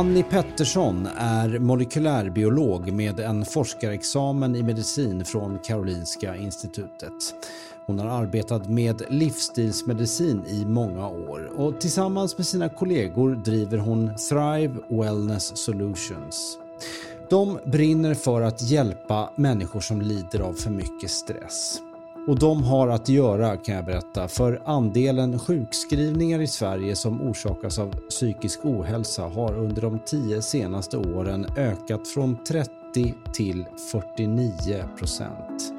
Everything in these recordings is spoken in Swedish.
Annie Pettersson är molekylärbiolog med en forskarexamen i medicin från Karolinska institutet. Hon har arbetat med livsstilsmedicin i många år och tillsammans med sina kollegor driver hon Thrive Wellness Solutions. De brinner för att hjälpa människor som lider av för mycket stress. Och de har att göra kan jag berätta för andelen sjukskrivningar i Sverige som orsakas av psykisk ohälsa har under de tio senaste åren ökat från 30 till 49 procent.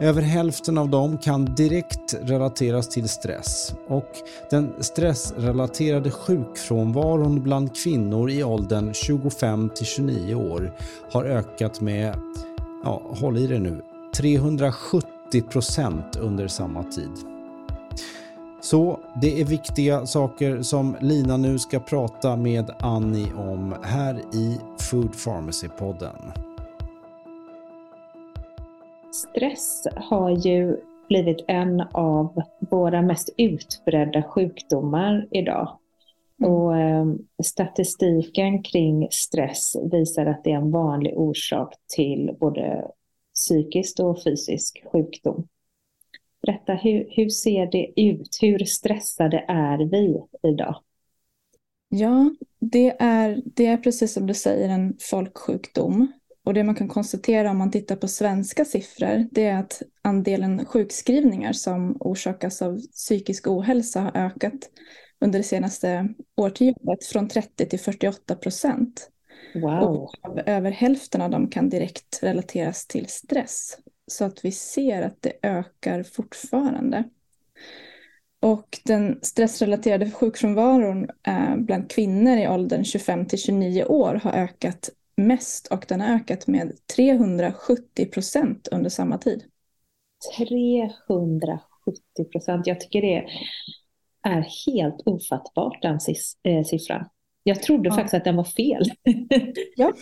Över hälften av dem kan direkt relateras till stress och den stressrelaterade sjukfrånvaron bland kvinnor i åldern 25 till 29 år har ökat med, ja håll i det nu, 370 procent under samma tid. Så det är viktiga saker som Lina nu ska prata med Annie om här i Food Pharmacy-podden. Stress har ju blivit en av våra mest utbredda sjukdomar idag. Mm. Och eh, statistiken kring stress visar att det är en vanlig orsak till både psykisk och fysisk sjukdom. Berätta, hur, hur ser det ut? Hur stressade är vi idag? Ja, det är, det är precis som du säger en folksjukdom. Och det man kan konstatera om man tittar på svenska siffror det är att andelen sjukskrivningar som orsakas av psykisk ohälsa har ökat under det senaste årtiondet från 30 till 48 procent. Wow. Och över hälften av dem kan direkt relateras till stress. Så att vi ser att det ökar fortfarande. Och den stressrelaterade sjukfrånvaron eh, bland kvinnor i åldern 25 till 29 år har ökat mest och den har ökat med 370 procent under samma tid. 370 procent. Jag tycker det är helt ofattbart den eh, siffran. Jag trodde Ja. faktiskt att den var fel. Ja.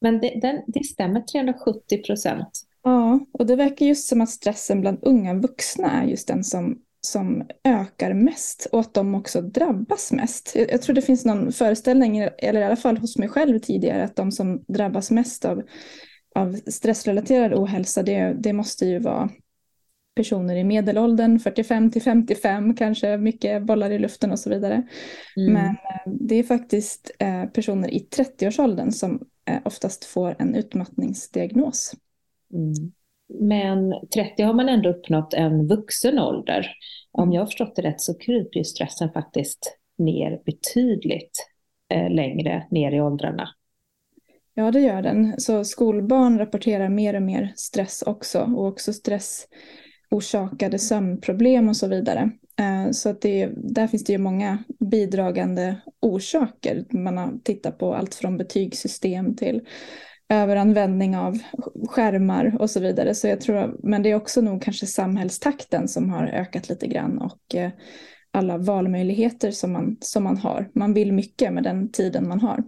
Men det, den, det stämmer, 370 procent. Ja, och det verkar just som att stressen bland unga vuxna är just den som, som ökar mest och att de också drabbas mest. Jag, jag tror det finns någon föreställning, eller i alla fall hos mig själv tidigare, att de som drabbas mest av, av stressrelaterad ohälsa, det, det måste ju vara personer i medelåldern, 45 till 55, kanske mycket bollar i luften och så vidare. Mm. Men eh, det är faktiskt eh, personer i 30-årsåldern som eh, oftast får en utmattningsdiagnos. Mm. Men 30 har man ändå uppnått en vuxen ålder. Om jag har förstått det rätt så kryper ju stressen faktiskt ner betydligt längre ner i åldrarna. Ja, det gör den. Så skolbarn rapporterar mer och mer stress också och också stress orsakade sömnproblem och så vidare. Eh, Så att det, där finns det ju många bidragande orsaker. Man har tittat på allt från betygssystem till överanvändning av skärmar och så vidare. Så jag tror, men det är också nog kanske samhällstakten som har ökat lite grann och eh, alla valmöjligheter som man, som man har. Man vill mycket med den tiden man har.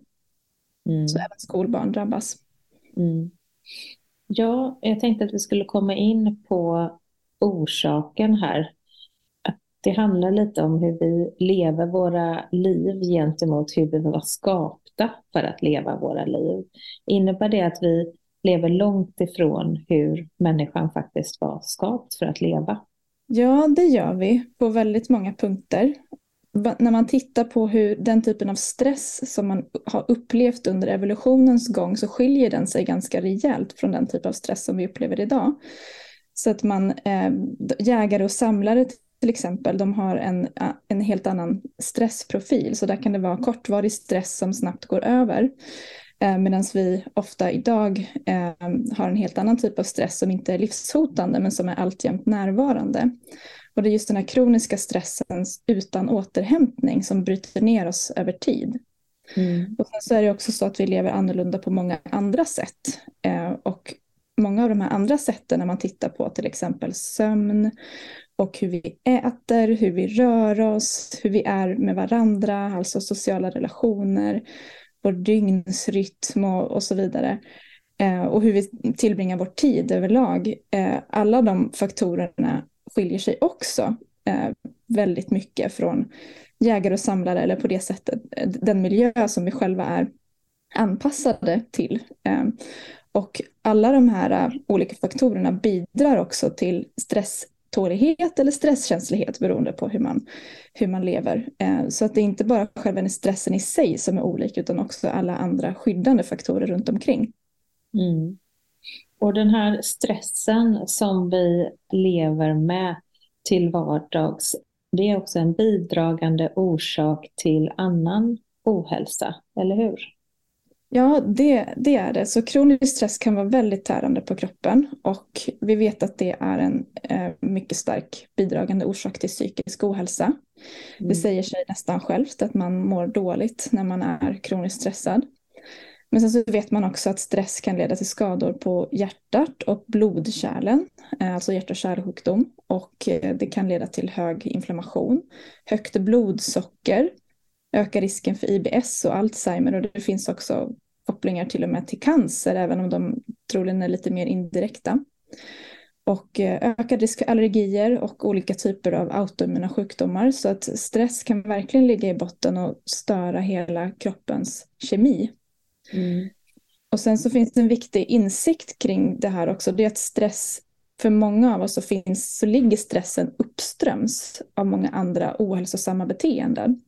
Mm. Så även skolbarn drabbas. Mm. Ja, jag tänkte att vi skulle komma in på orsaken här. Att det handlar lite om hur vi lever våra liv gentemot hur vi var skapta för att leva våra liv. Innebär det att vi lever långt ifrån hur människan faktiskt var skapt för att leva? Ja, det gör vi på väldigt många punkter. När man tittar på hur den typen av stress som man har upplevt under evolutionens gång så skiljer den sig ganska rejält från den typ av stress som vi upplever idag. Så att man, eh, jägare och samlare till exempel, de har en, en helt annan stressprofil. Så där kan det vara kortvarig stress som snabbt går över. Eh, Medan vi ofta idag eh, har en helt annan typ av stress som inte är livshotande men som är alltjämt närvarande. Och det är just den här kroniska stressen utan återhämtning som bryter ner oss över tid. Mm. Och sen så är det också så att vi lever annorlunda på många andra sätt. Eh, och många av de här andra sätten när man tittar på till exempel sömn och hur vi äter, hur vi rör oss, hur vi är med varandra, alltså sociala relationer, vår dygnsrytm och, och så vidare. Eh, och hur vi tillbringar vår tid överlag. Eh, alla de faktorerna skiljer sig också eh, väldigt mycket från jägare och samlare eller på det sättet eh, den miljö som vi själva är anpassade till. Eh, och alla de här äh, olika faktorerna bidrar också till stresstålighet eller stresskänslighet beroende på hur man, hur man lever. Äh, så att det är inte bara själva stressen i sig som är olik utan också alla andra skyddande faktorer runt omkring. Mm. Och den här stressen som vi lever med till vardags, det är också en bidragande orsak till annan ohälsa, eller hur? Ja, det, det är det. Så kronisk stress kan vara väldigt tärande på kroppen och vi vet att det är en eh, mycket stark bidragande orsak till psykisk ohälsa. Mm. Det säger sig nästan självt att man mår dåligt när man är kroniskt stressad. Men sen så vet man också att stress kan leda till skador på hjärtat och blodkärlen, eh, alltså hjärt och kärlsjukdom. Och eh, det kan leda till hög inflammation, högt blodsocker, ökar risken för IBS och Alzheimer och det finns också kopplingar till och med till cancer, även om de troligen är lite mer indirekta. Och eh, ökad risk för allergier och olika typer av autoimmuna sjukdomar. Så att stress kan verkligen ligga i botten och störa hela kroppens kemi. Mm. Och sen så finns det en viktig insikt kring det här också. Det är att stress, för många av oss så, finns, så ligger stressen uppströms av många andra ohälsosamma beteenden.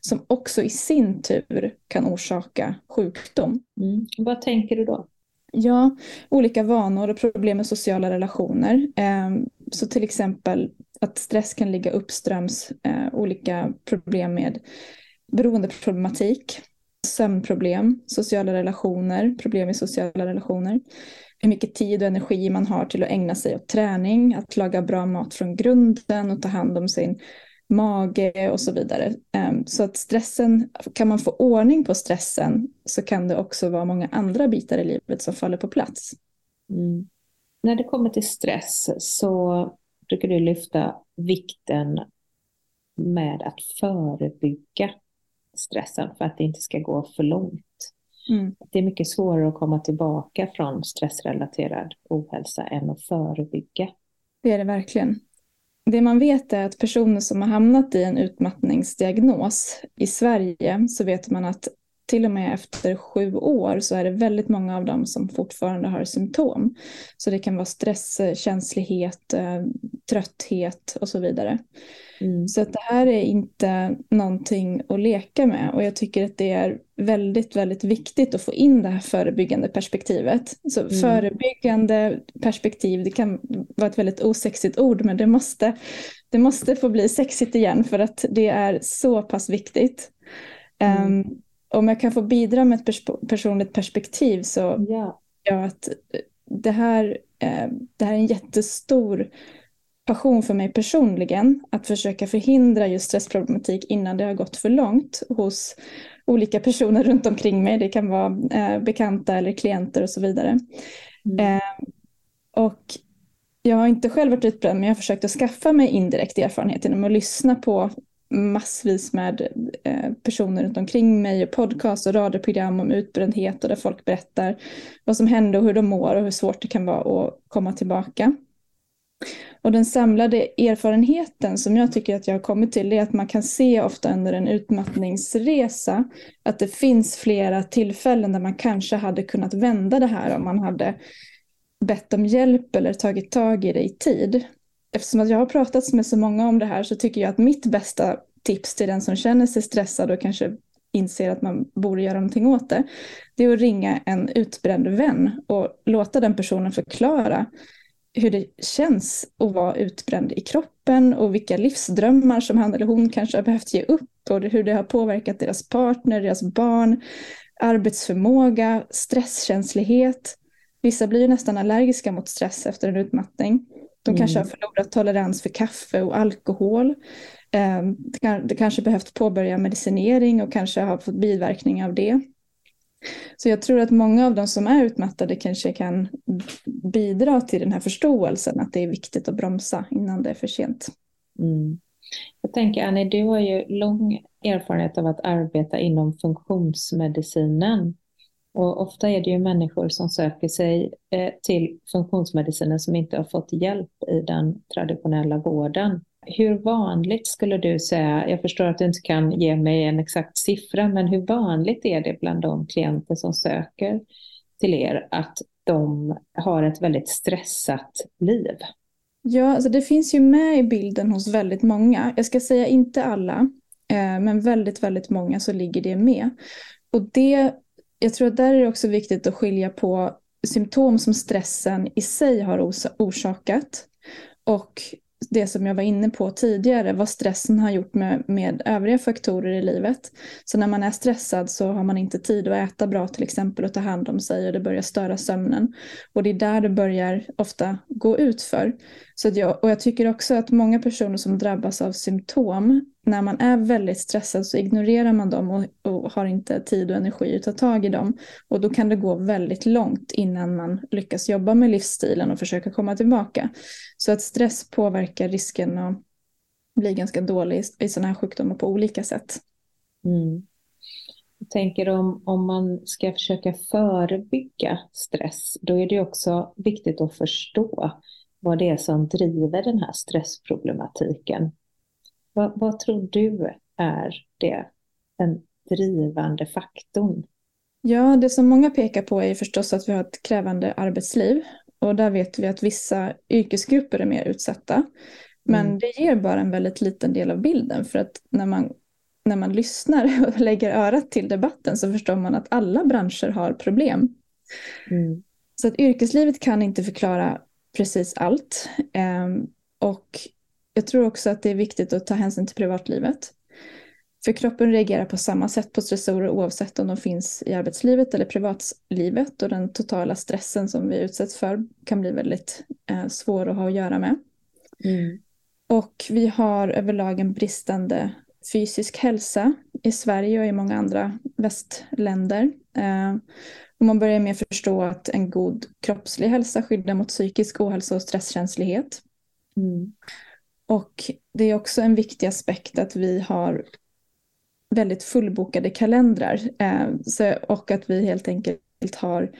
Som också i sin tur kan orsaka sjukdom. Mm. Vad tänker du då? Ja, olika vanor och problem med sociala relationer. Ehm, så till exempel att stress kan ligga uppströms eh, olika problem med beroendeproblematik, sömnproblem, sociala relationer, problem i sociala relationer. Hur mycket tid och energi man har till att ägna sig åt träning, att laga bra mat från grunden och ta hand om sin mage och så vidare. Ehm, så att stressen, kan man få ordning på stressen så kan det också vara många andra bitar i livet som faller på plats. Mm. När det kommer till stress så brukar du lyfta vikten med att förebygga stressen för att det inte ska gå för långt. Mm. Det är mycket svårare att komma tillbaka från stressrelaterad ohälsa än att förebygga. Det är det verkligen. Det man vet är att personer som har hamnat i en utmattningsdiagnos i Sverige så vet man att till och med efter sju år så är det väldigt många av dem som fortfarande har symptom. Så det kan vara stresskänslighet, eh, trötthet och så vidare. Mm. Så att det här är inte någonting att leka med och jag tycker att det är väldigt, väldigt viktigt att få in det här förebyggande perspektivet. Så mm. förebyggande perspektiv, det kan vara ett väldigt osexigt ord men det måste, det måste få bli sexigt igen för att det är så pass viktigt. Mm. Um, om jag kan få bidra med ett pers personligt perspektiv så ja. ja att det här, eh, det här är en jättestor passion för mig personligen att försöka förhindra just stressproblematik innan det har gått för långt hos olika personer runt omkring mig. Det kan vara eh, bekanta eller klienter och så vidare. Mm. Eh, och jag har inte själv varit utbränd men jag har försökt att skaffa mig indirekt erfarenhet genom att lyssna på massvis med eh, personer runt omkring mig och podcast och radioprogram om utbrändhet och där folk berättar vad som hände och hur de mår och hur svårt det kan vara att komma tillbaka. Och den samlade erfarenheten som jag tycker att jag har kommit till är att man kan se ofta under en utmattningsresa att det finns flera tillfällen där man kanske hade kunnat vända det här om man hade bett om hjälp eller tagit tag i det i tid. Eftersom att jag har pratat med så många om det här så tycker jag att mitt bästa tips till den som känner sig stressad och kanske inser att man borde göra någonting åt det, det är att ringa en utbränd vän och låta den personen förklara hur det känns att vara utbränd i kroppen och vilka livsdrömmar som han eller hon kanske har behövt ge upp och hur det har påverkat deras partner, deras barn, arbetsförmåga, stresskänslighet. Vissa blir nästan allergiska mot stress efter en utmattning. De mm. kanske har förlorat tolerans för kaffe och alkohol. Ehm, det kanske behövt påbörja medicinering och kanske har fått biverkningar av det. Så jag tror att många av de som är utmattade kanske kan bidra till den här förståelsen att det är viktigt att bromsa innan det är för sent. Mm. Jag tänker Annie, du har ju lång erfarenhet av att arbeta inom funktionsmedicinen. Och ofta är det ju människor som söker sig eh, till funktionsmedicinen som inte har fått hjälp i den traditionella vården. Hur vanligt skulle du säga, jag förstår att du inte kan ge mig en exakt siffra, men hur vanligt är det bland de klienter som söker till er att de har ett väldigt stressat liv? Ja, alltså det finns ju med i bilden hos väldigt många. Jag ska säga inte alla, eh, men väldigt, väldigt många så ligger det med. Och det, jag tror att där är det också viktigt att skilja på symptom som stressen i sig har orsakat och det som jag var inne på tidigare, vad stressen har gjort med, med övriga faktorer i livet. Så när man är stressad så har man inte tid att äta bra till exempel och ta hand om sig och det börjar störa sömnen. Och det är där det börjar ofta gå ut för. Så jag, och jag tycker också att många personer som drabbas av symptom när man är väldigt stressad så ignorerar man dem och, och, har inte tid och energi att ta tag i dem. Och då kan det gå väldigt långt innan man lyckas jobba med livsstilen och försöka komma tillbaka. Så att stress påverkar risken att bli ganska dålig i, i sådana här sjukdomar på olika sätt. Mm. Jag tänker om, om man ska försöka förebygga stress, då är det också viktigt att förstå vad det är som driver den här stressproblematiken. Vad, vad tror du är det, den drivande faktorn? Ja, det som många pekar på är förstås att vi har ett krävande arbetsliv. Och där vet vi att vissa yrkesgrupper är mer utsatta. Men mm. det ger bara en väldigt liten del av bilden. För att när man, när man lyssnar och lägger örat till debatten så förstår man att alla branscher har problem. Mm. Så att yrkeslivet kan inte förklara precis allt. Um, och jag tror också att det är viktigt att ta hänsyn till privatlivet. För kroppen reagerar på samma sätt på stressorer oavsett om de finns i arbetslivet eller privatlivet och den totala stressen som vi utsätts för kan bli väldigt eh, svår att ha att göra med. Mm. Och vi har överlag en bristande fysisk hälsa i Sverige och i många andra västländer. Eh, och man börjar mer förstå att en god kroppslig hälsa skyddar mot psykisk ohälsa och stresskänslighet. Mm. Och det är också en viktig aspekt att vi har väldigt fullbokade kalendrar eh, så, och att vi helt enkelt har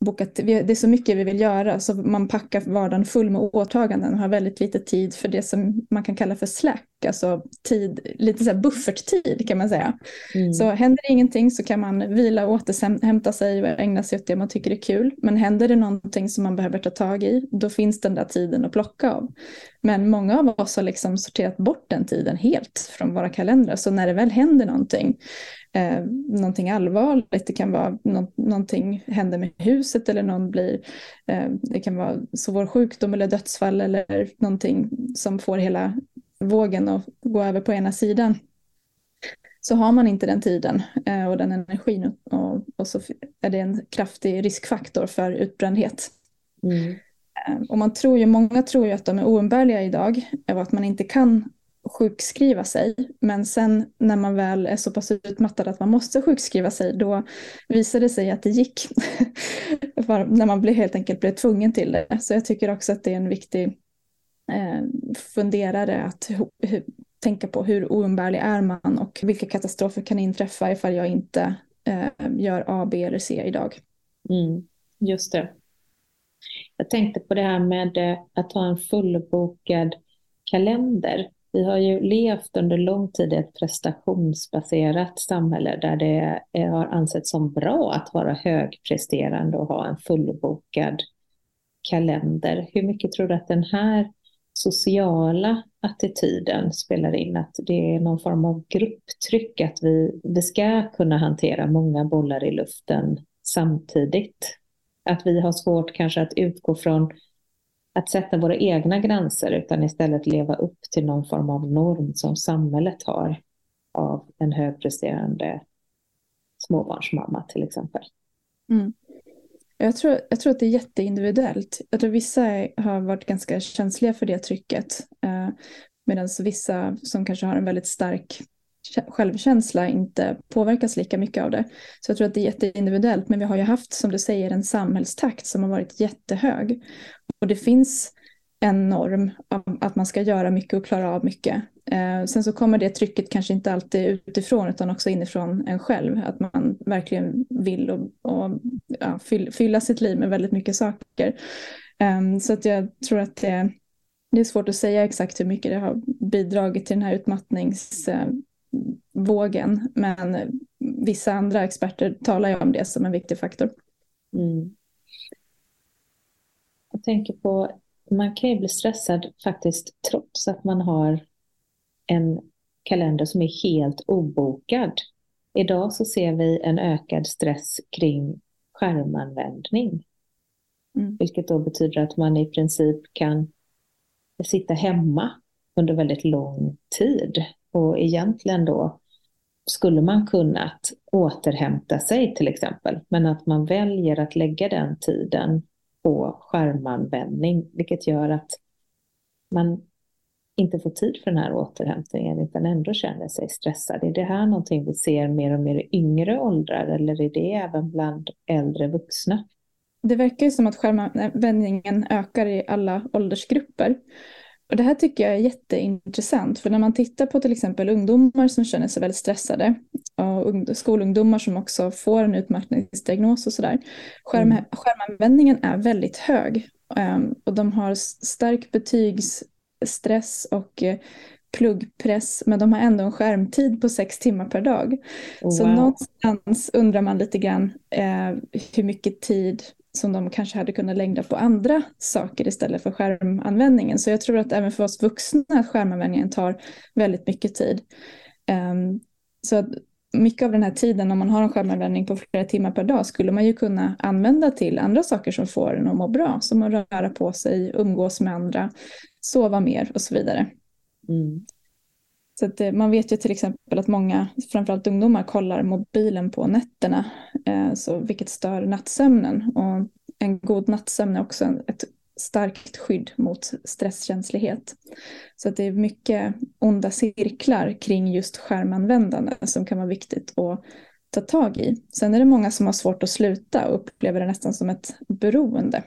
bokat, det är så mycket vi vill göra så man packar vardagen full med åtaganden och har väldigt lite tid för det som man kan kalla för slack, alltså tid, lite så här bufferttid kan man säga. Mm. Så händer det ingenting så kan man vila och återhämta sig och ägna sig åt det man tycker är kul. Men händer det någonting som man behöver ta tag i, då finns den där tiden att plocka av. Men många av oss har liksom sorterat bort den tiden helt från våra kalendrar, så när det väl händer någonting eh, någonting allvarligt. Det kan vara no någonting händer med huset eller någon blir, eh, det kan vara svår sjukdom eller dödsfall eller någonting som får hela vågen att gå över på ena sidan. Så har man inte den tiden eh, och den energin och, och, så är det en kraftig riskfaktor för utbrändhet. Mm. Eh, och man tror ju, många tror ju att de är oumbärliga idag och att man inte kan sjukskriva sig. Men sen när man väl är så pass utmattad att man måste sjukskriva sig, då visar det sig att det gick. när man blir, helt enkelt blev tvungen till det. Så jag tycker också att det är en viktig Eh, funderare att tänka på hur oumbärlig är man och vilka katastrofer kan inträffa ifall jag inte eh, gör A, B eller C idag. Mm, just det. Jag tänkte på det här med eh, att ha en fullbokad kalender. Vi har ju levt under lång tid i ett prestationsbaserat samhälle där det eh, har ansetts som bra att vara högpresterande och ha en fullbokad kalender. Hur mycket tror du att den här sociala attityden spelar in? Att det är någon form av grupptryck, att vi, vi ska kunna hantera många bollar i luften samtidigt. Att vi har svårt kanske att utgå från att sätta våra egna gränser utan istället leva upp till någon form av norm som samhället har av en högpresterande småbarnsmamma till exempel. Mm. Jag tror, jag tror att det är jätteindividuellt. Jag tror vissa har varit ganska känsliga för det trycket. Eh, Medan vissa som kanske har en väldigt stark självkänsla inte påverkas lika mycket av det. Så jag tror att det är jätteindividuellt. Men vi har ju haft, som du säger, en samhällstakt som har varit jättehög. Och det finns en norm att man ska göra mycket och klara av mycket. Eh, sen så kommer det trycket kanske inte alltid utifrån utan också inifrån en själv. Att man verkligen vill och, och ja, fylla sitt liv med väldigt mycket saker. Eh, så att jag tror att det, det, är svårt att säga exakt hur mycket det har bidragit till den här utmattningsvågen. Men vissa andra experter talar ju om det som en viktig faktor. Mm. Jag tänker på man kan ju bli stressad faktiskt trots att man har en kalender som är helt obokad. Idag så ser vi en ökad stress kring skärmanvändning. Mm. Vilket då betyder att man i princip kan sitta hemma under väldigt lång tid. Och egentligen då skulle man kunnat återhämta sig till exempel. Men att man väljer att lägga den tiden på skärmanvändning, vilket gör att man inte får tid för den här återhämtningen utan ändå känner sig stressad. Är det här någonting vi ser mer och mer i yngre åldrar eller är det även bland äldre vuxna? Det verkar ju som att skärmanvändningen ökar i alla åldersgrupper. Och det här tycker jag är jätteintressant, för när man tittar på till exempel ungdomar som känner sig väldigt stressade och skolungdomar som också får en utmattningsdiagnos och sådär. Skärm, mm. Skärmanvändningen är väldigt hög um, och de har stark betygsstress och uh, pluggpress, men de har ändå en skärmtid på sex timmar per dag. Wow. Så någonstans undrar man lite grann eh, hur mycket tid som de kanske hade kunnat lägga på andra saker istället för skärmanvändningen. Så jag tror att även för oss vuxna att skärmanvändningen tar väldigt mycket tid. Um, så att mycket av den här tiden, om man har en skärmanvändning på flera timmar per dag, skulle man ju kunna använda till andra saker som får en att må bra, som att röra på sig, umgås med andra, sova mer och så vidare. Mm. Så att, eh, man vet ju till exempel att många, framförallt ungdomar, kollar mobilen på nätterna, eh, så vilket stör nattsömnen. Och en god nattsömn är också ett starkt skydd mot stresskänslighet. Så att det är mycket onda cirklar kring just skärmanvändande som kan vara viktigt att ta tag i. Sen är det många som har svårt att sluta och upplever det nästan som ett beroende.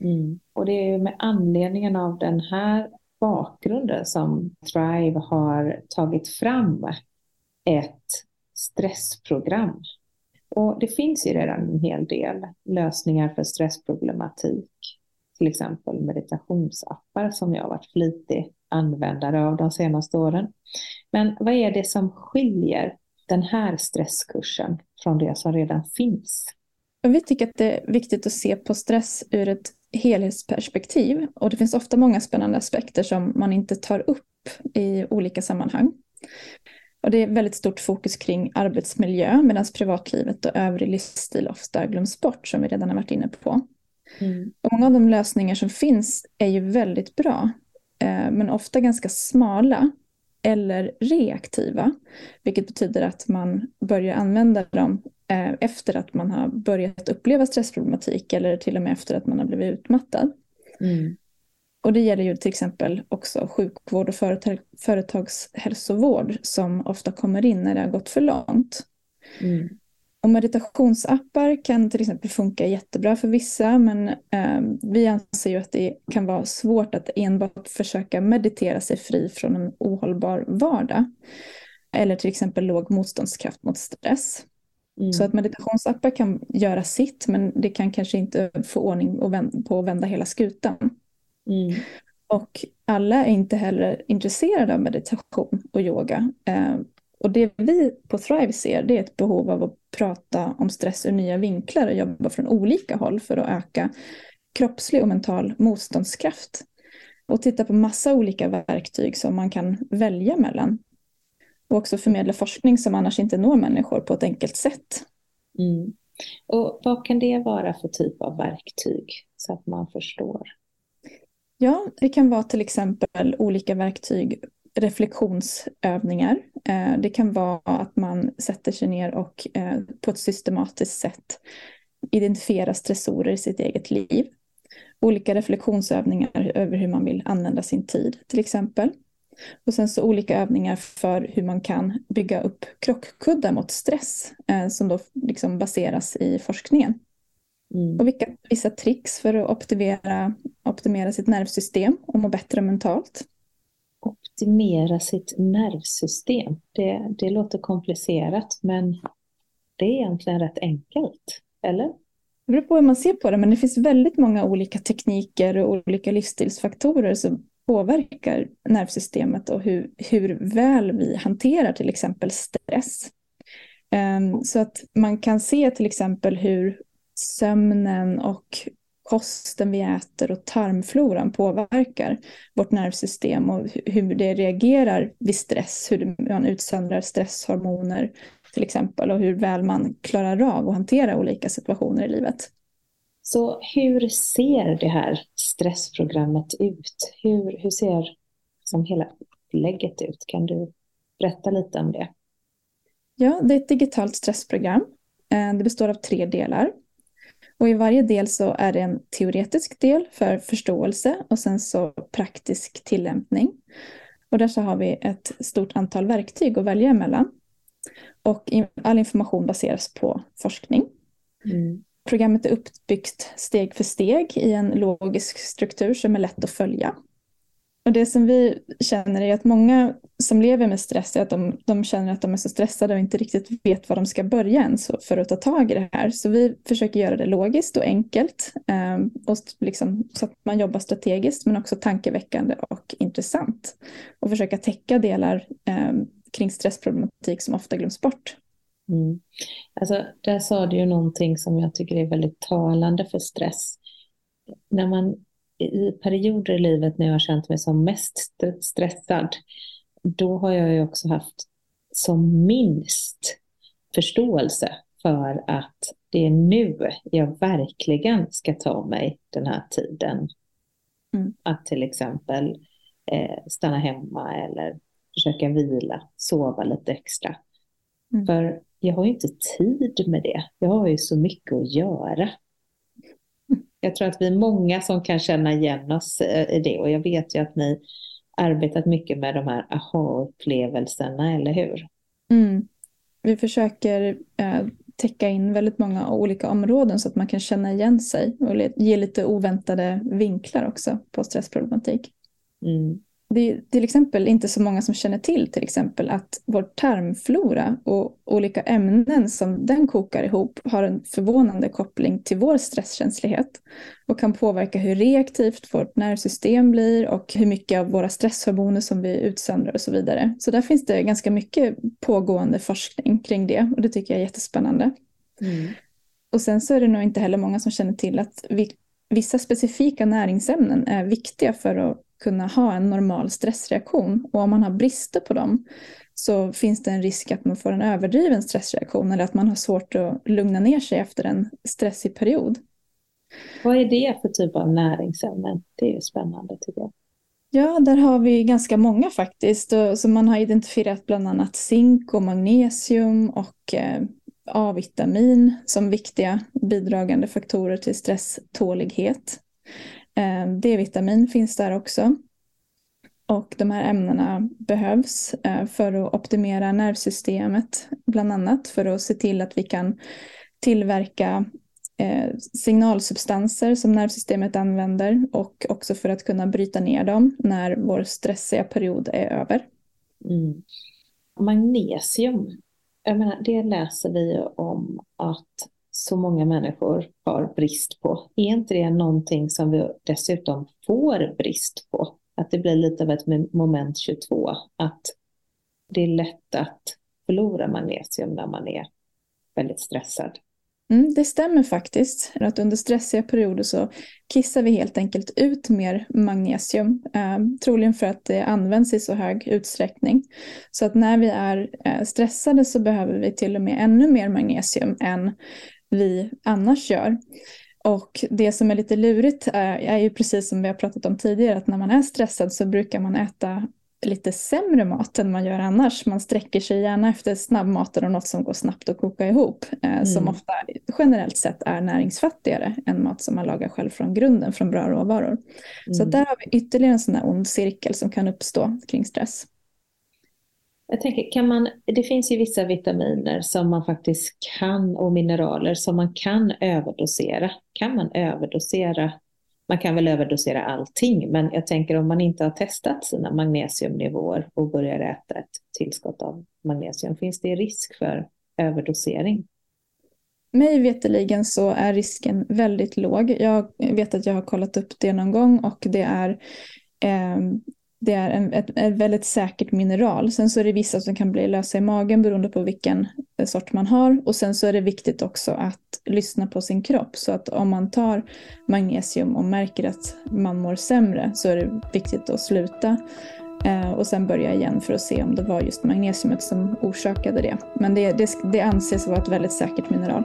Mm. Och det är med anledningen av den här bakgrunden som Thrive har tagit fram ett stressprogram. Och det finns ju redan en hel del lösningar för stressproblematik. Till exempel meditationsappar som jag har varit flitig användare av de senaste åren. Men vad är det som skiljer den här stresskursen från det som redan finns? Vi tycker att det är viktigt att se på stress ur ett helhetsperspektiv och det finns ofta många spännande aspekter som man inte tar upp i olika sammanhang. Och det är väldigt stort fokus kring arbetsmiljö medan privatlivet och övrig livsstil ofta glöms bort som vi redan har varit inne på. Mm. Och många av de lösningar som finns är ju väldigt bra eh, men ofta ganska smala eller reaktiva. Vilket betyder att man börjar använda dem Eh, efter att man har börjat uppleva stressproblematik eller till och med efter att man har blivit utmattad. Mm. Och det gäller ju till exempel också sjukvård och företag, företagshälsovård som ofta kommer in när det har gått för långt. Mm. Och meditationsappar kan till exempel funka jättebra för vissa men eh, vi anser ju att det kan vara svårt att enbart försöka meditera sig fri från en ohållbar vardag. Eller till exempel låg motståndskraft mot stress. Mm. Så att meditationsappar kan göra sitt men det kan kanske inte få ordning på att vända hela skutan. Mm. Och alla är inte heller intresserade av meditation och yoga. Eh, och det vi på Thrive ser det är ett behov av att prata om stress ur nya vinklar och jobba från olika håll för att öka kroppslig och mental motståndskraft. Och titta på massa olika verktyg som man kan välja mellan och också förmedla forskning som annars inte når människor på ett enkelt sätt. Mm. Och vad kan det vara för typ av verktyg så att man förstår? Ja, det kan vara till exempel olika verktyg, reflektionsövningar. Eh, det kan vara att man sätter sig ner och eh, på ett systematiskt sätt identifierar stressorer i sitt eget liv. Olika reflektionsövningar över hur man vill använda sin tid till exempel. Och sen så olika övningar för hur man kan bygga upp krockkuddar mot stress eh, som då liksom baseras i forskningen. Mm. Och vilka, vissa tricks för att optimera, optimera sitt nervsystem och må bättre mentalt. Optimera sitt nervsystem, det, det låter komplicerat men det är egentligen rätt enkelt, eller? Det beror på hur man ser på det, men det finns väldigt många olika tekniker och olika livsstilsfaktorer som påverkar nervsystemet och hur, hur väl vi hanterar till exempel stress. Ehm, så att man kan se till exempel hur sömnen och kosten vi äter och tarmfloran påverkar vårt nervsystem och hur det reagerar vid stress, hur man utsöndrar stresshormoner till exempel och hur väl man klarar av att hantera olika situationer i livet. Så hur ser det här stressprogrammet ut? Hur, hur ser som hela upplägget ut? Kan du berätta lite om det? Ja, det är ett digitalt stressprogram. Eh, det består av tre delar. Och i varje del så är det en teoretisk del för förståelse och sen så praktisk tillämpning. Och där så har vi ett stort antal verktyg att välja mellan. Och all information baseras på forskning. Mm. Programmet är uppbyggt steg för steg i en logisk struktur som är lätt att följa. Och det som vi känner är att många som lever med stress är att de, de, känner att de är så stressade och inte riktigt vet var de ska börja ens för att ta tag i det här. Så vi försöker göra det logiskt och enkelt eh, och liksom, så att man jobbar strategiskt men också tankeväckande och intressant. Och försöka täcka delar eh, kring stressproblematik som ofta glöms bort. Mm. Alltså, där sa du ju någonting som jag tycker är väldigt talande för stress. När man i perioder i livet när jag har känt mig som mest stressad, då har jag ju också haft som minst förståelse för att det är nu jag verkligen ska ta mig den här tiden. Mm. Att till exempel eh, stanna hemma eller försöka vila, sova lite extra. Mm. För jag har ju inte tid med det. Jag har ju så mycket att göra. Jag tror att vi är många som kan känna igen oss eh, i det och jag vet ju att ni arbetat mycket med de här aha-upplevelserna, eller hur? Mm. Vi försöker eh, täcka in väldigt många olika områden så att man kan känna igen sig och ge lite oväntade vinklar också på stressproblematik. Mm det är till exempel inte så många som känner till till exempel att vår tarmflora och olika ämnen som den kokar ihop har en förvånande koppling till vår stresskänslighet och kan påverka hur reaktivt vårt nervsystem blir och hur mycket av våra stresshormoner som vi utsöndrar och så vidare. Så där finns det ganska mycket pågående forskning kring det och det tycker jag är jättespännande. Mm. Och sen så är det nog inte heller många som känner till att vi, vissa specifika näringsämnen är viktiga för att kunna ha en normal stressreaktion. Och om man har brister på dem så finns det en risk att man får en överdriven stressreaktion eller att man har svårt att lugna ner sig efter en stressig period. Vad är det för typ av näringsämnen? Det är ju spännande tycker jag. Ja, där har vi ganska många faktiskt. Så man har identifierat bland annat zink och magnesium och eh, A-vitamin som viktiga bidragande faktorer till stresstålighet. Eh, D-vitamin finns där också. Och de här ämnena behövs eh, för att optimera nervsystemet, bland annat för att se till att vi kan tillverka eh, signalsubstanser som nervsystemet använder och också för att kunna bryta ner dem när vår stressiga period är över. Mm. Magnesium, jag menar, det läser vi om att så många människor har brist på. Är inte det någonting som vi dessutom får brist på? Att det blir lite av ett moment 22, att det är lätt att förlora magnesium när man är väldigt stressad. Mm, det stämmer faktiskt. Att under stressiga perioder så kissar vi helt enkelt ut mer magnesium. Eh, troligen för att det används i så hög utsträckning. Så att när vi är eh, stressade så behöver vi till och med ännu mer magnesium än vi annars gör. Och det som är lite lurigt är, är ju precis som vi har pratat om tidigare, att när man är stressad så brukar man äta lite sämre mat än man gör annars. Man sträcker sig gärna efter snabbmaten och något som går snabbt att koka ihop. Eh, mm. Som ofta generellt sett är näringsfattigare än mat som man lagar själv från grunden från bra råvaror. Mm. Så där har vi ytterligare en sån här ond cirkel som kan uppstå kring stress. Jag tänker, kan man, det finns ju vissa vitaminer som man faktiskt kan och mineraler som man kan överdosera. Kan man överdosera man kan väl överdosera allting, men jag tänker om man inte har testat sina magnesiumnivåer och börjar äta ett tillskott av magnesium, finns det risk för överdosering? Mig veteligen så är risken väldigt låg. Jag vet att jag har kollat upp det någon gång och det är eh, det är en, ett, ett, väldigt säkert mineral. Sen så är det vissa som kan bli lösa i magen beroende på vilken eh, sort man har. Och sen så är det viktigt också att lyssna på sin kropp. Så att om man tar magnesium och märker att man mår sämre så är det viktigt att sluta. Eh, och sen börja igen för att se om det var just magnesiumet som orsakade det. Men det, det, det anses vara ett väldigt säkert mineral.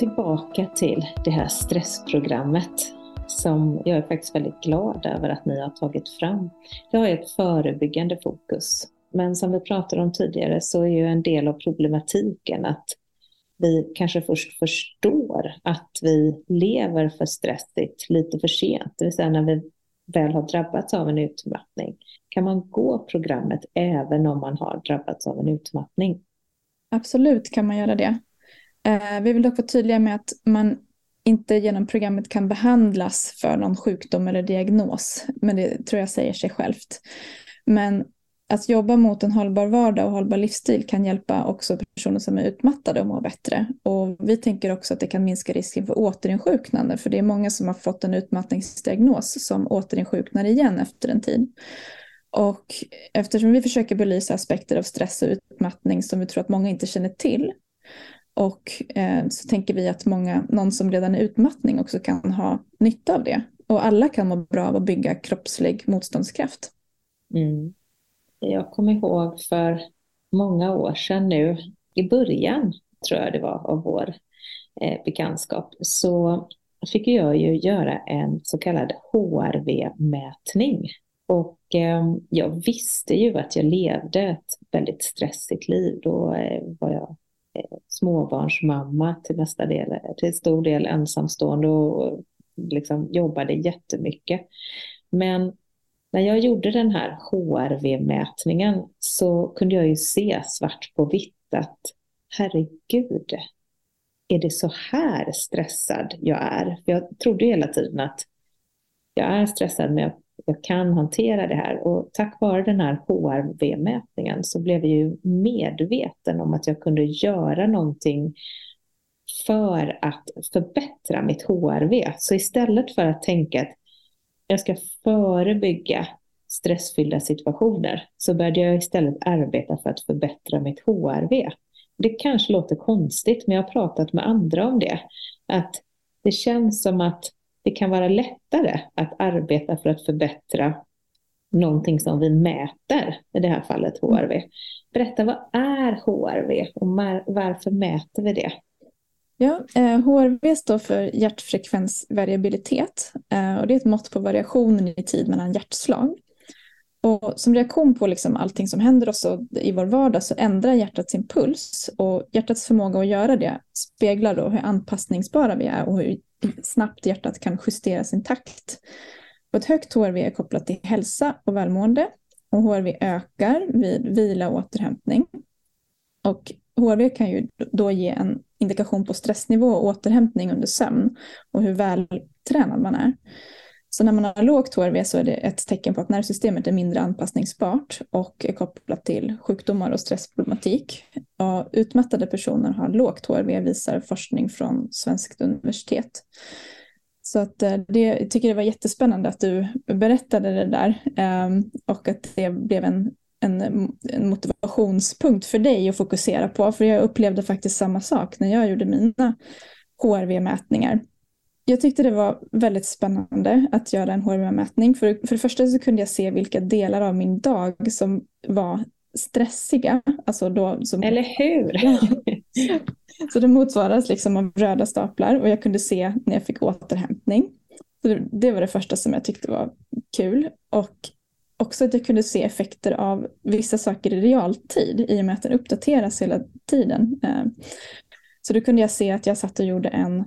tillbaka till det här stressprogrammet som jag är faktiskt väldigt glad över att ni har tagit fram. Det har ett förebyggande fokus. Men som vi pratade om tidigare så är ju en del av problematiken att vi kanske först förstår att vi lever för stressigt lite för sent, det vill säga när vi väl har drabbats av en utmattning. Kan man gå programmet även om man har drabbats av en utmattning? Absolut kan man göra det. Eh, vi vill dock vara tydliga med att man inte genom programmet kan behandlas för någon sjukdom eller diagnos. Men det tror jag säger sig självt. Men att jobba mot en hållbar vardag och hållbar livsstil kan hjälpa också personer som är utmattade att må bättre. Och vi tänker också att det kan minska risken för återinsjuknande, för det är många som har fått en utmattningsdiagnos som återinsjuknar igen efter en tid. Och eftersom vi försöker belysa aspekter av stress och utmattning som vi tror att många inte känner till, och eh, så tänker vi att många, någon som redan är utmattning också kan ha nytta av det. Och alla kan må bra av att bygga kroppslig motståndskraft. Mm. Jag kommer ihåg för många år sedan nu, i början tror jag det var av vår eh, bekantskap, så fick jag ju göra en så kallad HRV-mätning. Och eh, jag visste ju att jag levde ett väldigt stressigt liv. Då eh, var jag småbarnsmamma till nästa del, till stor del ensamstående och liksom jobbade jättemycket. Men när jag gjorde den här HRV-mätningen så kunde jag ju se svart på vitt att herregud, är det så här stressad jag är? För jag trodde hela tiden att jag är stressad men jag jag kan hantera det här. Och tack vare den här HRV-mätningen så blev jag ju medveten om att jag kunde göra någonting för att förbättra mitt HRV. Så istället för att tänka att jag ska förebygga stressfyllda situationer så började jag istället arbeta för att förbättra mitt HRV. Det kanske låter konstigt, men jag har pratat med andra om det. Att det känns som att det kan vara lättare att arbeta för att förbättra någonting som vi mäter, i det här fallet HRV. Berätta, vad är HRV och varför mäter vi det? Ja, eh, HRV står för hjärtfrekvensvariabilitet eh, och det är ett mått på variationen i tid mellan hjärtslag. Och som reaktion på liksom allting som händer oss i vår vardag så ändrar hjärtat sin puls och hjärtats förmåga att göra det speglar då hur anpassningsbara vi är och hur snabbt hjärtat kan justera sin takt. Och ett högt HRV är kopplat till hälsa och välmående och HRV ökar vid vila och återhämtning. Och HRV kan ju då ge en indikation på stressnivå och återhämtning under sömn och hur vältränad man är. Så när man har lågt HRV så är det ett tecken på att nervsystemet är mindre anpassningsbart och är kopplat till sjukdomar och stressproblematik. Och utmattade personer har lågt HRV visar forskning från Svenskt universitet. Så att eh, det, jag tycker det var jättespännande att du berättade det där ehm, och att det blev en, en, en motivationspunkt för dig att fokusera på. För jag upplevde faktiskt samma sak när jag gjorde mina HRV-mätningar. Jag tyckte det var väldigt spännande att göra en HRV-mätning. För, för det första så kunde jag se vilka delar av min dag som var stressiga. Alltså då, som, Eller hur? så det motsvaras liksom av röda staplar och jag kunde se när jag fick återhämtning. Så det var det första som jag tyckte var kul. Och också att jag kunde se effekter av vissa saker i realtid i och med att den uppdateras hela tiden. Eh, så då kunde jag se att jag satt och gjorde en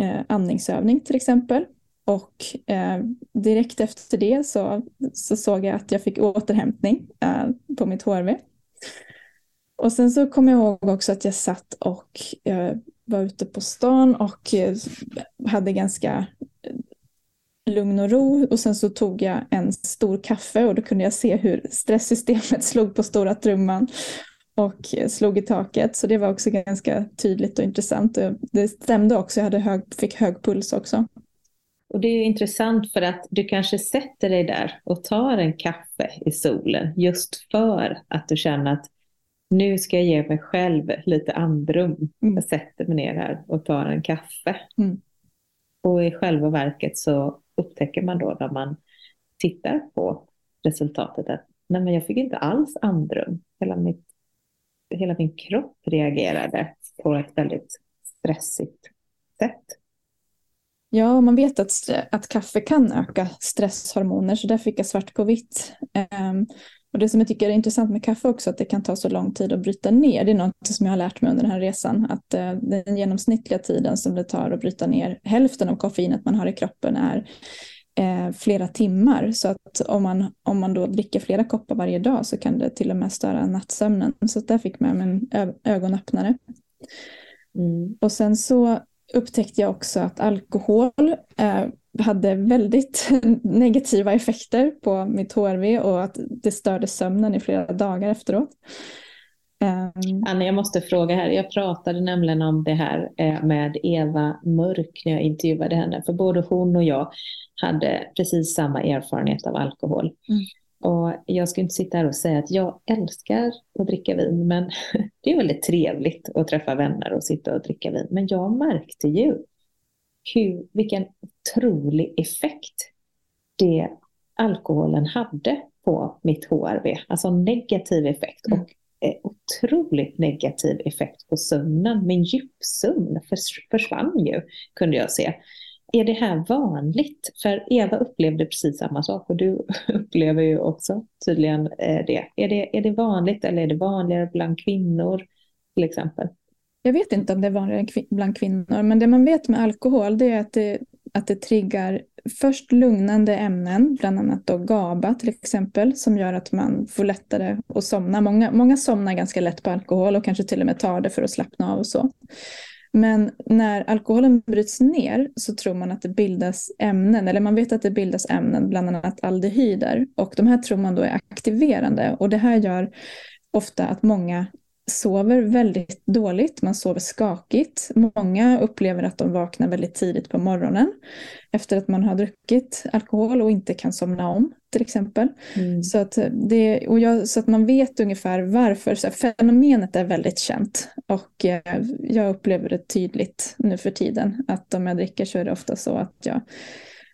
eh, andningsövning till exempel. Och eh, direkt efter det så, så såg jag att jag fick återhämtning eh, på mitt HRV. Och sen så kom jag ihåg också att jag satt och eh, var ute på stan och eh, hade ganska eh, lugn och ro och sen så tog jag en stor kaffe och då kunde jag se hur stresssystemet slog på stora trumman och slog i taket. Så det var också ganska tydligt och intressant. Det stämde också, jag hade hög, fick hög puls också. Och det är intressant för att du kanske sätter dig där och tar en kaffe i solen just för att du känner att nu ska jag ge mig själv lite andrum. Mm. Jag sätter mig ner här och tar en kaffe. Mm. Och i själva verket så upptäcker man då när man tittar på resultatet att nej men jag fick inte alls andrum. Hela, mitt, hela min kropp reagerade på ett väldigt stressigt sätt. Ja, man vet att, att kaffe kan öka stresshormoner, så där fick jag svart på vitt. Um, och det som jag tycker är intressant med kaffe också, att det kan ta så lång tid att bryta ner. Det är något som jag har lärt mig under den här resan, att uh, den genomsnittliga tiden som det tar att bryta ner hälften av koffeinet man har i kroppen är uh, flera timmar. Så att om man, om man då dricker flera koppar varje dag så kan det till och med störa nattsömnen. Så där fick man en ögonöppnare. Mm. Och sen så upptäckte jag också att alkohol eh, hade väldigt negativa effekter på mitt HRV och att det störde sömnen i flera dagar efteråt. Um... Anna, jag måste fråga här. Jag pratade nämligen om det här eh, med Eva Mörk när jag intervjuade henne. För både hon och jag hade precis samma erfarenhet av alkohol. Mm. Och jag ska inte sitta här och säga att jag älskar att dricka vin, men det är väldigt trevligt att träffa vänner och sitta och dricka vin. Men jag märkte ju hur, vilken otrolig effekt det alkoholen hade på mitt HRV. Alltså negativ effekt mm. och otroligt negativ effekt på sömnen. Min djupsömn försvann ju, kunde jag se är det här vanligt? För Eva upplevde precis samma sak och du upplever ju också tydligen eh, det. Är, det. är det vanligt eller är det vanligare bland kvinnor till exempel? Jag vet inte om det är vanligare bland kvinnor, men det man vet med alkohol det är att det, att det triggar först lugnande ämnen, bland annat då GABA till exempel, som gör att man får lättare att somna. Många, många somnar ganska lätt på alkohol och kanske till och med tar det för att slappna av och så. Men när alkoholen bryts ner så tror man att det bildas ämnen, eller man vet att det bildas ämnen, bland annat aldehyder. Och de här tror man då är aktiverande. Och det här gör ofta att många sover väldigt dåligt, man sover skakigt. Många upplever att de vaknar väldigt tidigt på morgonen efter att man har druckit alkohol och inte kan somna om till exempel. Mm. Så, att det, och jag, så att man vet ungefär varför. Så fenomenet är väldigt känt och eh, jag upplever det tydligt nu för tiden att om jag dricker så är det ofta så att jag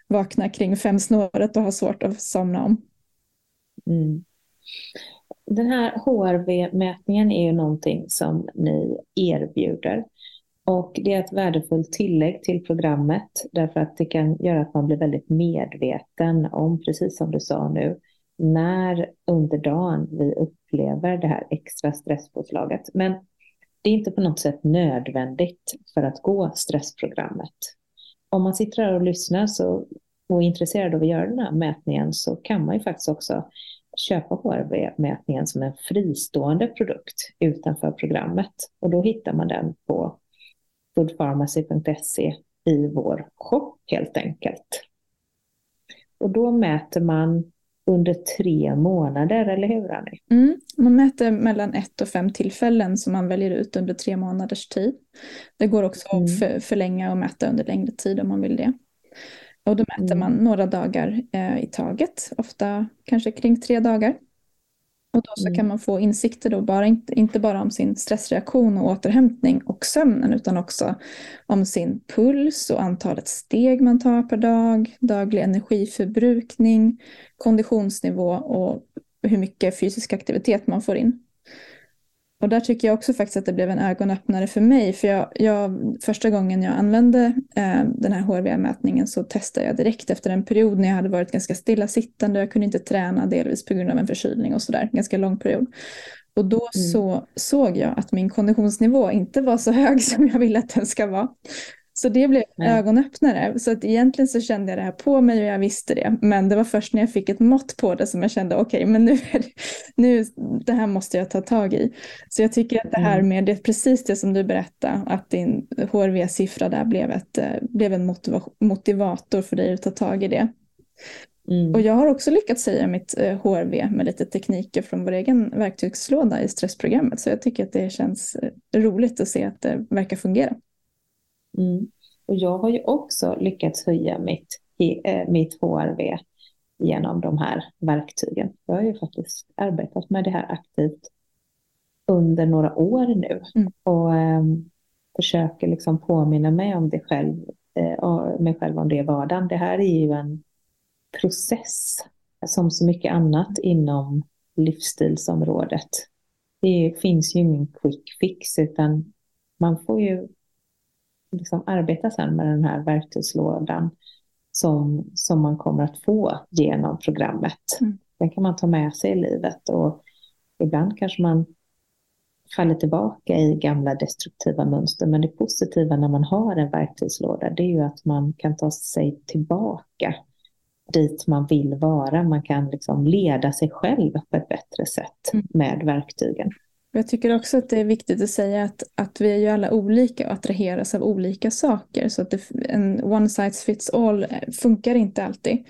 vaknar kring fem snåret och har svårt att somna om. Mm. Den här HRV-mätningen är ju någonting som ni erbjuder. Och det är ett värdefullt tillägg till programmet därför att det kan göra att man blir väldigt medveten om, precis som du sa nu, när under dagen vi upplever det här extra stresspåslaget. Men det är inte på något sätt nödvändigt för att gå stressprogrammet. Om man sitter här och lyssnar så, och är intresserad av att göra den här mätningen så kan man ju faktiskt också köpa HRV-mätningen som en fristående produkt utanför programmet. Och då hittar man den på foodpharmacy.se i vår shop helt enkelt. Och då mäter man under tre månader, eller hur Annie? Mm, man mäter mellan ett och fem tillfällen som man väljer ut under tre månaders tid. Det går också mm. att för, förlänga och mäta under längre tid om man vill det. Och då mäter mm. man några dagar eh, i taget, ofta kanske kring tre dagar. Och då så mm. kan man få insikter då, bara, inte, inte bara om sin stressreaktion och återhämtning och sömnen, utan också om sin puls och antalet steg man tar per dag, daglig energiförbrukning, konditionsnivå och hur mycket fysisk aktivitet man får in. Och där tycker jag också faktiskt att det blev en ögonöppnare för mig. För jag, jag första gången jag använde eh, den här HRV-mätningen så testade jag direkt efter en period när jag hade varit ganska stillasittande. Jag kunde inte träna delvis på grund av en förkylning och sådär. Ganska lång period. Och då mm. så såg jag att min konditionsnivå inte var så hög som jag ville att den ska vara. Så det blev Nej. ögonöppnare. Så att egentligen så kände jag det här på mig och jag visste det. Men det var först när jag fick ett mått på det som jag kände okej, okay, men nu, det, nu det här måste jag ta tag i. Så jag tycker att det här mm. med det, precis det som du berättade, att din HRV-siffra där blev, ett, eh, blev en motivator för dig att ta tag i det. Mm. Och jag har också lyckats säga mitt HRV eh, med lite tekniker från vår egen verktygslåda i stressprogrammet. Så jag tycker att det känns eh, roligt att se att det verkar fungera. Mm. Och jag har ju också lyckats höja mitt, eh, mitt HRV genom de här verktygen. Jag har ju faktiskt arbetat med det här aktivt under några år nu mm. och eh, försöker liksom påminna mig om det själv, eh, mig själv om det i vardagen. Det här är ju en process som så mycket annat inom livsstilsområdet. Det finns ju ingen quick fix utan man får ju liksom arbeta sen med den här verktygslådan som, som man kommer att få genom programmet. Mm. Den kan man ta med sig i livet och ibland kanske man faller tillbaka i gamla destruktiva mönster. Men det positiva när man har en verktygslåda det är ju att man kan ta sig tillbaka dit man vill vara. Man kan liksom leda sig själv på ett bättre sätt mm. med verktygen. Jag tycker också att det är viktigt att säga att, att vi är ju alla olika och attraheras av olika saker. Så att det, en one size fits all eh, funkar inte alltid.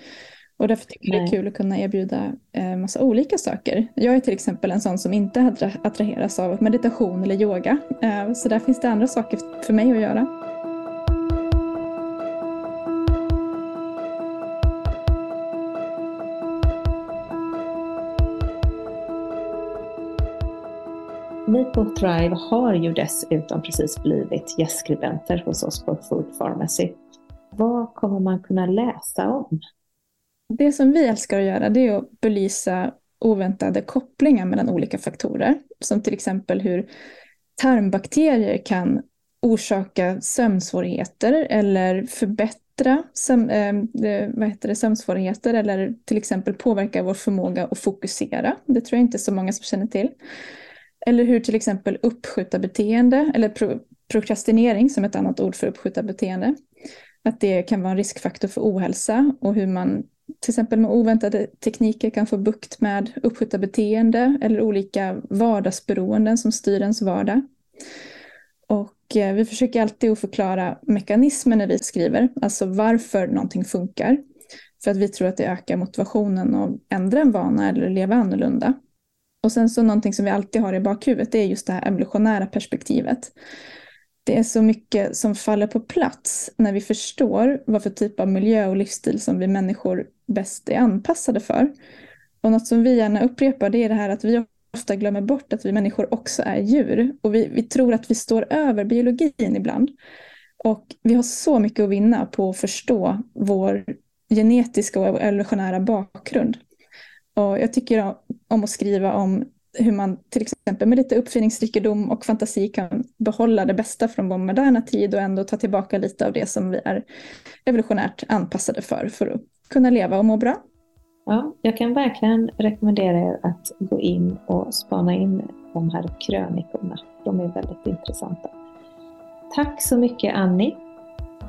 Och därför tycker jag det är kul att kunna erbjuda eh, massa olika saker. Jag är till exempel en sån som inte attraheras av meditation eller yoga. Eh, så där finns det andra saker för mig att göra. Ni på Thrive har ju dessutom precis blivit gästskribenter hos oss på Food Pharmacy. Vad kommer man kunna läsa om? Det som vi älskar att göra det är att belysa oväntade kopplingar mellan olika faktorer. Som till exempel hur tarmbakterier kan orsaka sömnsvårigheter eller förbättra söm, äh, vad heter det, sömnsvårigheter eller till exempel påverka vår förmåga att fokusera. Det tror jag inte så många som känner till. Eller hur till exempel uppskjuta beteende eller pro prokrastinering som ett annat ord för uppskjuta beteende. Att det kan vara en riskfaktor för ohälsa och hur man till exempel med oväntade tekniker kan få bukt med uppskjuta beteende eller olika vardagsberoenden som styr ens vardag. Och eh, vi försöker alltid att förklara mekanismen när vi skriver, alltså varför någonting funkar. För att vi tror att det ökar motivationen att ändra en vana eller leva annorlunda. Och sen så någonting som vi alltid har i bakhuvudet, det är just det här evolutionära perspektivet. Det är så mycket som faller på plats när vi förstår vad för typ av miljö och livsstil som vi människor bäst är anpassade för. Och något som vi gärna upprepar det är det här att vi ofta glömmer bort att vi människor också är djur. Och vi, vi tror att vi står över biologin ibland. Och vi har så mycket att vinna på att förstå vår genetiska och evolutionära bakgrund. Och jag tycker om att skriva om hur man till exempel med lite uppfinningsrikedom och fantasi kan behålla det bästa från vår moderna tid och ändå ta tillbaka lite av det som vi är evolutionärt anpassade för, för att kunna leva och må bra. Ja, jag kan verkligen rekommendera er att gå in och spana in de här krönikorna. De är väldigt intressanta. Tack så mycket Annie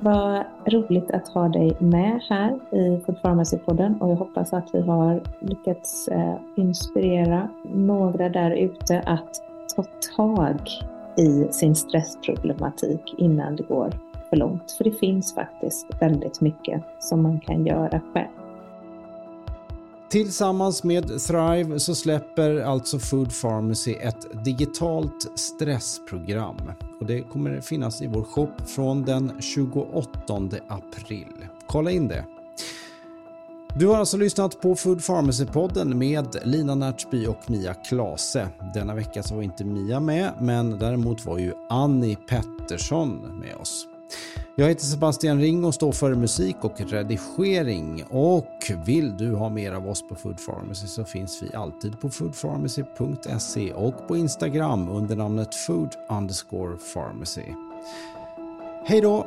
vad roligt att ha dig med här i Food Pharmacy-podden och jag hoppas att vi har lyckats eh, inspirera några där ute att ta tag i sin stressproblematik innan det går för långt. För det finns faktiskt väldigt mycket som man kan göra själv. Tillsammans med Thrive så släpper alltså Food Pharmacy ett digitalt stressprogram och det kommer finnas i vår shop från den 28 april. Kolla in det! Du har alltså lyssnat på Food Pharmacy-podden med Lina Närtby och Mia Klase. Denna vecka så var inte Mia med, men däremot var ju Annie Pettersson med oss. Jag heter Sebastian Ring och står för musik och redigering. Och vill du ha mer av oss på Food Pharmacy så finns vi alltid på foodpharmacy.se och på Instagram under namnet food underscore pharmacy. Hej då!